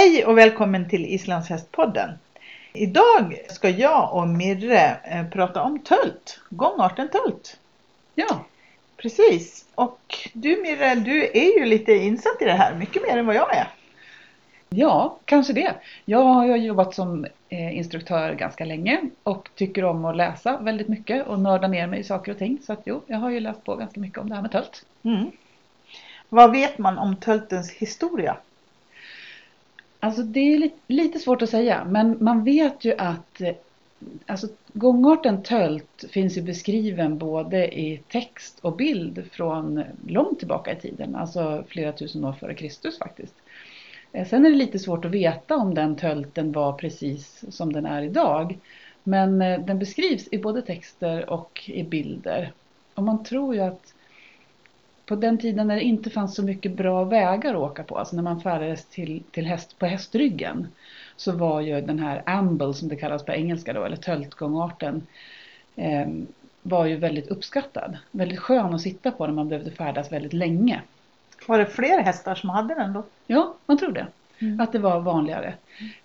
Hej och välkommen till Islandshästpodden. Idag ska jag och Mirre eh, prata om tölt, gångarten tölt. Ja, Precis. Och du Mirre, du är ju lite insatt i det här, mycket mer än vad jag är. ja, kanske det. Jag har jobbat som eh, instruktör ganska länge och tycker om att läsa väldigt mycket och nörda ner mig i saker och ting. Så att jo, jag har ju läst på ganska mycket om det här med tölt. Mm. Vad vet man om töltens historia? Alltså det är lite, lite svårt att säga, men man vet ju att eh, alltså, gångarten tölt finns ju beskriven både i text och bild från långt tillbaka i tiden, alltså flera tusen år före Kristus faktiskt. Eh, sen är det lite svårt att veta om den tölten var precis som den är idag. Men eh, den beskrivs i både texter och i bilder. Och man tror ju att på den tiden när det inte fanns så mycket bra vägar att åka på, alltså när man färdades till, till häst, på hästryggen, så var ju den här amble som det kallas på engelska då, eller töltgångarten, eh, var ju väldigt uppskattad. Väldigt skön att sitta på när man behövde färdas väldigt länge. Var det fler hästar som hade den då? Ja, man tror det. Mm. Att det var vanligare.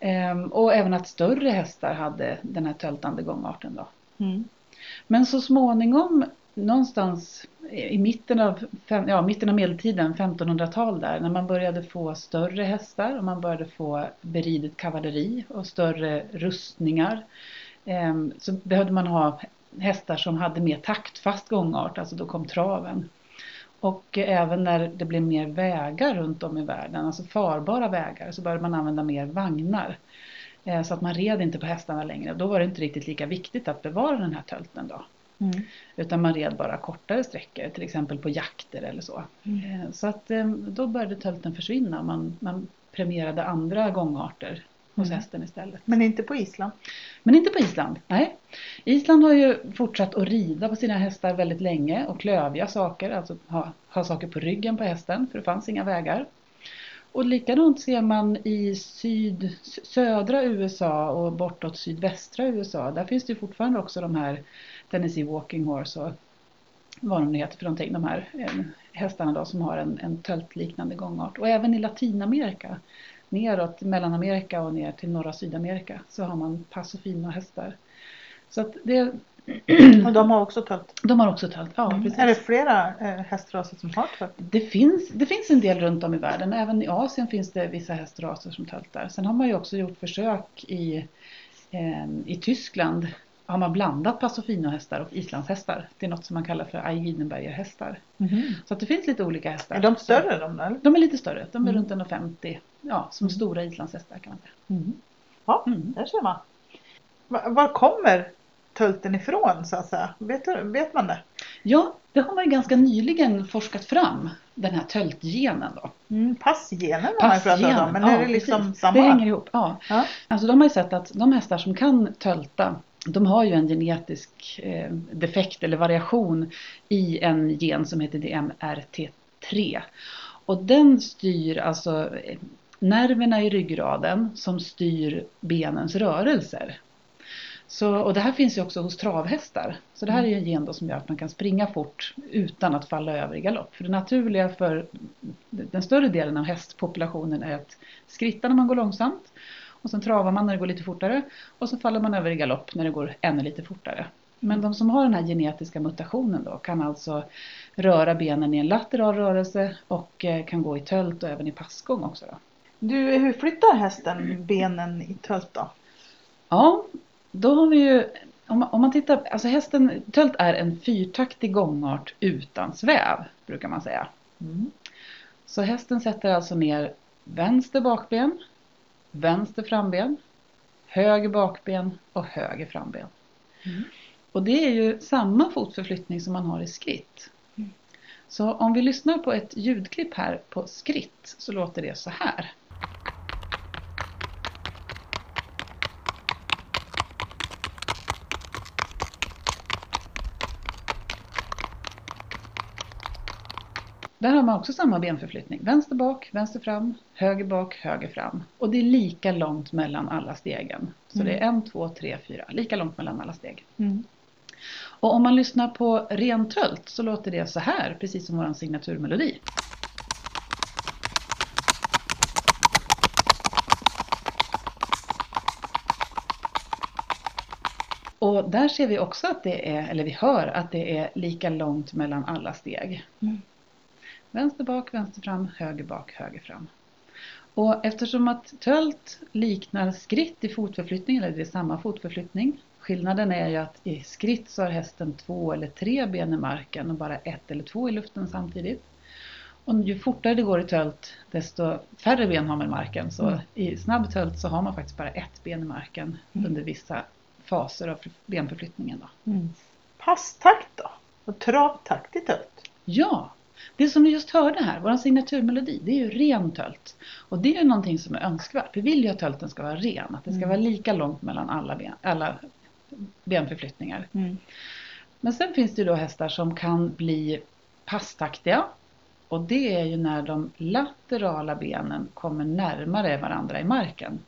Ehm, och även att större hästar hade den här töltande gångarten då. Mm. Men så småningom någonstans i mitten av, ja, mitten av medeltiden, 1500-tal där, när man började få större hästar och man började få beridet kavalleri och större rustningar. Ehm, så behövde man ha hästar som hade mer taktfast gångart, alltså då kom traven. Och även när det blev mer vägar runt om i världen, alltså farbara vägar, så började man använda mer vagnar. Eh, så att man red inte på hästarna längre. Då var det inte riktigt lika viktigt att bevara den här tölten då. Mm. Utan man red bara kortare sträckor, till exempel på jakter eller så. Mm. Eh, Så att eh, då började tölten försvinna. Man, man premierade andra gångarter hos Mm. hästen istället. Men inte på Island. Men inte på Island, nej. Island har ju fortsatt att rida på sina hästar väldigt länge och klövja saker, alltså ha, ha saker på ryggen på hästen, för det fanns inga vägar. Och likadant ser man i syd, södra USA och bortåt sydvästra USA. Där finns det fortfarande också de här Tennessee Walking Horse och vad de nu heter för någonting, de här eh, hästarna då som har en, en töltliknande gångart. Och även i Latinamerika, neråt Mellanamerika och ner till norra Sydamerika så har man passofina hästar. Så att det, Och de har också tölt. de har också tölt. Ja, Mm. precis. Är det flera eh, hästraser som har tölt? Det finns, det finns en del runt om i världen. Även i Asien finns det vissa hästraser som töltar. Sen har man ju också gjort försök i, eh, i Tyskland. Har man blandat passofinohästar och islandshästar. Det är något som man kallar för Eigidenbergerhästar. Så att det finns lite olika hästar. Är de större de där? De är lite större. De är Mm. runt 1,50. Ja, som stora islandshästar kan man säga. Ja, Mm. där ser man. Va- Var kommer tölten ifrån så att säga? Vet, vet man det? Ja, det har man ju ganska nyligen forskat fram. Den här töltgenen då. Mm, passgenen har man ju pratat om. Men ja, är det liksom precis. samma? Det hänger ihop, ja. Ja. Alltså de har ju sett att de hästar som kan tölta, de har ju en genetisk eh, defekt eller variation i en gen som heter DMRT3. Och den styr alltså eh, nerverna i ryggraden som styr benens rörelser. Så, och det här finns ju också hos travhästar. Så det här är ju en gen då som gör att man kan springa fort utan att falla över i galopp. För det naturliga för den större delen av hästpopulationen är att skritta när man går långsamt. Och sen travar man när det går lite fortare. Och så faller man över i galopp när det går ännu lite fortare. Men de som har den här genetiska mutationen då kan alltså röra benen i en lateral rörelse och eh, kan gå i tölt och även i passgång också. Då. Du, hur flyttar hästen benen i tölt då? Ja, då har vi ju, om man, tittar, alltså hästen, tölt är en fyrtaktig gångart utan sväv, brukar man säga. Så hästen sätter alltså ner vänster bakben, vänster framben, höger bakben och höger framben. Mm. Och det är ju samma fotförflyttning som man har i skritt. Mm. Så om vi lyssnar på ett ljudklipp här på skritt så låter det så här. Där har man också samma benförflyttning. Vänster bak, vänster fram, höger bak, höger fram. Och det är lika långt mellan alla stegen. Så mm. det är mm. en, två, tre, fyra. Lika långt mellan alla steg. Mm. Och om man lyssnar på ren trölt så låter det så här, precis som vår signaturmelodi. Och där ser vi också att det är, eller vi hör att det är lika långt mellan alla steg. Mm. Vänster bak, vänster fram, höger bak, höger fram. Och eftersom att tölt liknar skritt i fotförflyttning, eller det är samma fotförflyttning. Skillnaden är ju att i skritt så har hästen två eller tre ben i marken och bara ett eller två i luften samtidigt. Och ju fortare det går i tölt desto färre ben har man i marken. Så Mm. i snabb tölt så har man faktiskt bara ett ben i marken Mm. under vissa faser av benförflyttningen. Då. Mm. Passtakt då? Och travtakt i tölt? Ja, det som vi just hörde här, vår signaturmelodi, det är ju ren tölt. Och det är ju någonting som är önskvärt. Vi vill ju att tölten ska vara ren, att det ska Mm. vara lika långt mellan alla, ben, alla benförflyttningar. Mm. Men sen finns det ju då hästar som kan bli passtaktiga. Och det är ju när de laterala benen kommer närmare varandra i marken.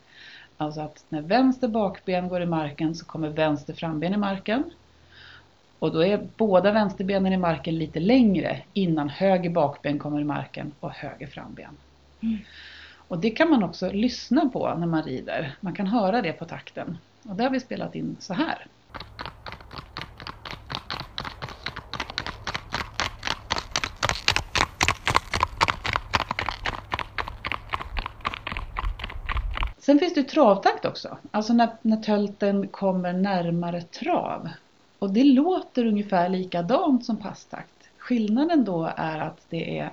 Alltså att när vänster bakben går i marken så kommer vänster framben i marken. Och då är båda vänsterbenen i marken lite längre innan höger bakben kommer i marken och höger framben. Mm. Och det kan man också lyssna på när man rider. Man kan höra det på takten. Och det har vi spelat in så här. Sen finns det travtakt också. Alltså när, när tölten kommer närmare trav. Och det låter ungefär likadant som passtakt. Skillnaden då är att det är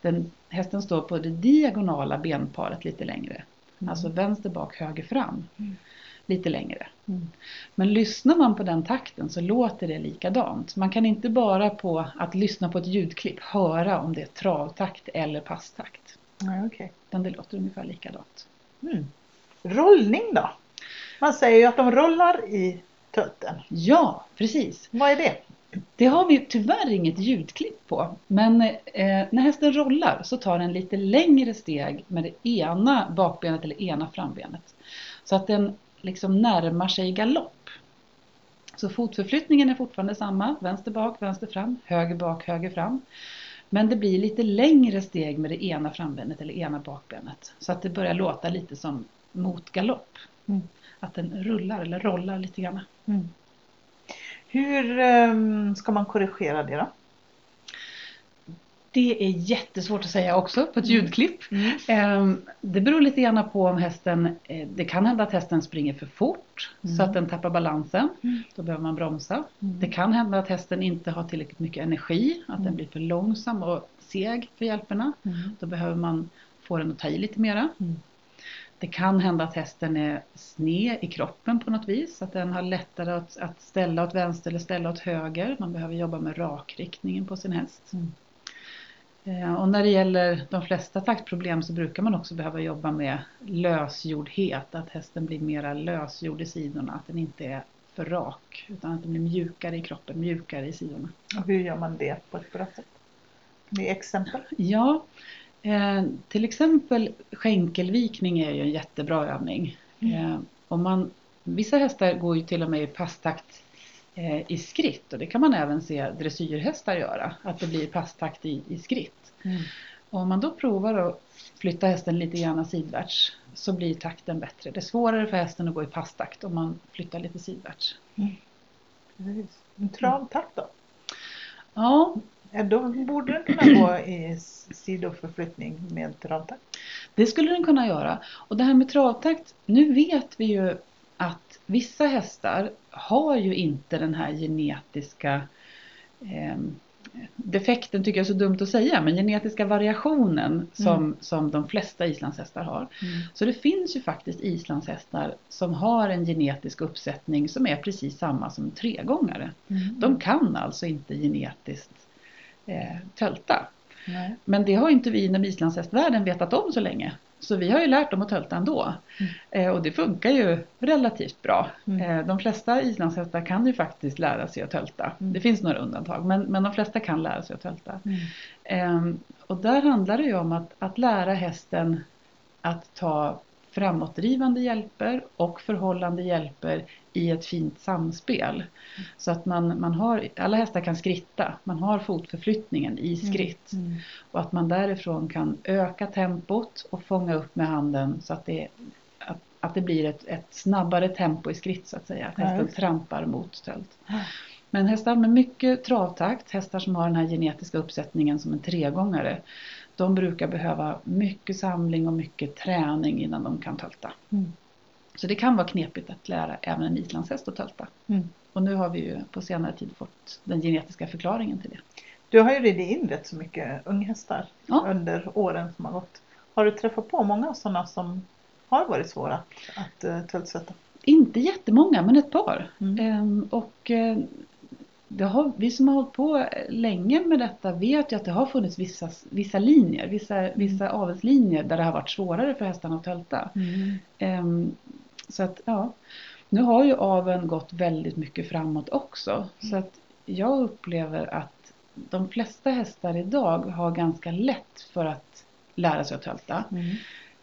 den, hästen står på det diagonala benparet lite längre. Mm. Alltså vänster bak, höger fram. Mm. Lite längre. Mm. Men lyssnar man på den takten så låter det likadant. Man kan inte bara på att lyssna på ett ljudklipp höra om det är travtakt eller passtakt. Ja, okej. Utan det låter ungefär likadant. Mm. Rollning då? Man säger ju att de rollar i tölten. Ja, precis. Vad är det? Det har vi tyvärr inget ljudklipp på. Men eh, när hästen rollar så tar den lite längre steg med det ena bakbenet eller ena frambenet. Så att den liksom närmar sig galopp. Så fotförflyttningen är fortfarande samma. Vänster bak, vänster fram, höger bak, höger fram. Men det blir lite längre steg med det ena frambenet eller ena bakbenet. Så att det börjar låta lite som mot galopp. Mm. Att den rullar eller rollar lite grann. Mm. Hur ehm, ska man korrigera det då? Det är jättesvårt att säga också på ett Mm. ljudklipp. Ehm, Det beror lite grann på om hästen, eh, det kan hända att hästen springer för fort Mm. så att den tappar balansen. Mm. Då behöver man bromsa. Mm. Det kan hända att hästen inte har tillräckligt mycket energi, att Mm. den blir för långsam och seg för hjälperna. Mm. Då behöver man få den att ta i lite mera. Det kan hända att hästen är sned i kroppen på något vis, att den har lättare att, att ställa åt vänster eller ställa åt höger. Man behöver jobba med rakriktningen på sin häst. Mm. Eh, Och när det gäller de flesta taktproblem så brukar man också behöva jobba med lösgjordhet, att hästen blir mera lösgjord i sidorna, att den inte är för rak utan att den blir mjukare i kroppen, mjukare i sidorna. Och hur gör man det på ett bra sätt? Med exempel? Ja, eh, till exempel skänkelvikning är ju en jättebra övning. Mm. Eh, om man, vissa hästar går ju till och med i passtakt eh, i skritt och det kan man även se dressyrhästar göra, att det blir passtakt i, i skritt. Mm. Och om man då provar att flytta hästen lite grann sidvärts så blir takten bättre. Det är svårare för hästen att gå i passtakt om man flyttar lite sidvärts. En travtakt då? Ja, Ja, då borde den kunna gå i sidoförflyttning med travtakt. Det skulle den kunna göra. Och det här med travtakt, nu vet vi ju att vissa hästar har ju inte den här genetiska eh, defekten tycker jag är så dumt att säga, men genetiska variationen som, som de flesta islandshästar har. Så det finns ju faktiskt islandshästar som har en genetisk uppsättning som är precis samma som tregångare. Mm. De kan alltså inte genetiskt eh, tölta. Nej. Men det har inte vi inom islandshästvärlden vetat om så länge. Så vi har ju lärt dem att tölta ändå. Mm. Eh, och det funkar ju relativt bra. Mm. Eh, de flesta islandshästar kan ju faktiskt lära sig att tölta. Mm. Det finns några undantag men, men de flesta kan lära sig att tölta. Mm. Eh, och där handlar det ju om att, att lära hästen att ta framåtdrivande hjälper och förhållande hjälper i ett fint samspel. Så att man, man har, alla hästar kan skritta, man har fotförflyttningen i skritt. Mm. Och att man därifrån kan öka tempot och fånga upp med handen så att, det, att, att det blir ett, ett snabbare tempo i skritt så att säga. Att Ja, hästen det. trampar mot. Ja. Men hästar med mycket travtakt, hästar som har den här genetiska uppsättningen som en tregångare, de brukar behöva mycket samling och mycket träning innan de kan tölta. Mm. Så det kan vara knepigt att lära även en islandshäst att tölta. Mm. Och nu har vi ju på senare tid fått den genetiska förklaringen till det. Du har ju ridit in rätt så mycket unghästar Ja. under åren som har gått. Har du träffat på många sådana som har varit svåra att, att uh, töltsätta? Inte jättemånga, men ett par. Mm. Ehm, och eh, har, vi som har hållit på länge med detta vet ju att det har funnits vissa, vissa linjer, vissa, vissa avelslinjer där det har varit svårare för hästarna att tölta. Ehm, så att ja, nu har ju aveln gått väldigt mycket framåt också. Så att jag upplever att de flesta hästar idag har ganska lätt för att lära sig att tölta. Mm.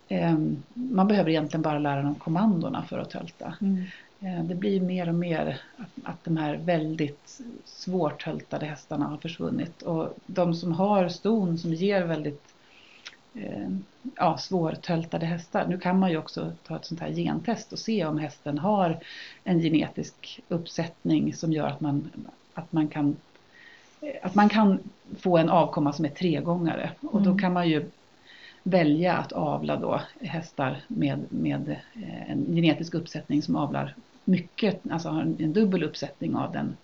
Ehm, man behöver egentligen bara lära dem kommandona för att tölta. Mm. Eh, Det blir mer och mer att, att de här väldigt svårt töltade hästarna har försvunnit. Och de som har ston som ger väldigt eh, ja, svårtöltade hästar. Nu kan man ju också ta ett sånt här gentest och se om hästen har en genetisk uppsättning som gör att man, att man kan eh, att man kan få en avkomma som är tregångare. Och då Mm. kan man ju välja att avla då hästar med, med en genetisk uppsättning som avlar mycket, alltså har en, dubbel uppsättning av den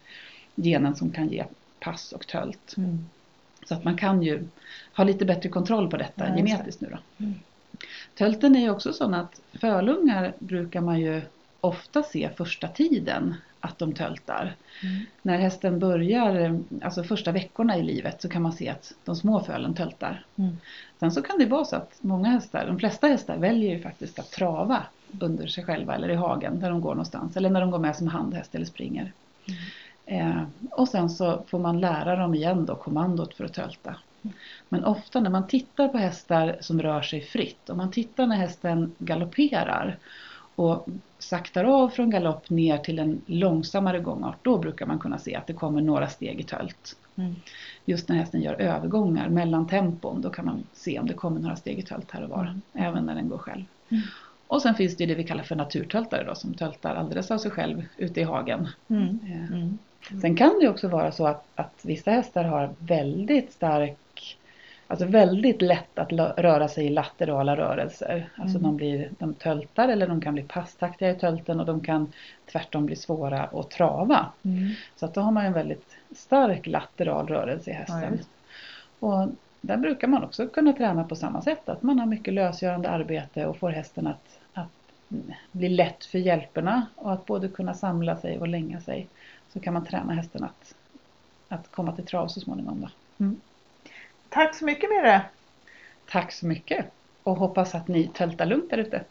genen som kan ge pass och tölt. Mm. Så att man kan ju ha lite bättre kontroll på detta Ja, genetiskt nu då. Mm. Tölten är ju också sån att fölungar brukar man ju ofta se första tiden att de töltar. Mm. När hästen börjar, alltså första veckorna i livet så kan man se att de små fölen töltar. Mm. Sen så kan det vara så att många hästar, de flesta hästar väljer ju faktiskt att trava under sig själva eller i hagen där de går någonstans. Eller när de går med som handhäst eller springer. Eh, och sen så får man lära dem igen då kommandot för att tölta. Men ofta när man tittar på hästar som rör sig fritt, om man tittar när hästen galopperar och saktar av från galopp ner till en långsammare gångart, då brukar man kunna se att det kommer några steg i tölt. Mm. Just när hästen gör övergångar mellan tempon, då kan man se om det kommer några steg i tölt här och var, Mm. även när den går själv. Och sen finns det det vi kallar för naturtöltare då, som töltar alldeles av sig själv ute i hagen. Mm. Eh, Mm. Sen kan det också vara så att, att vissa hästar har väldigt stark, alltså väldigt lätt att röra sig i laterala rörelser. Alltså Mm. de, blir, de töltar eller de kan bli passtaktiga i tölten och de kan tvärtom bli svåra att trava. Mm. Så att då har man en väldigt stark lateral rörelse i Ja, hästen. just. och där brukar man också kunna träna på samma sätt. Att man har mycket lösgörande arbete och får hästen att, att bli lätt för hjälperna och att både kunna samla sig och länga sig. Så kan man träna hästen att, att komma till trav så småningom. Då. Tack så mycket Mirre! Tack så mycket och hoppas att ni töltar lugnt där ute.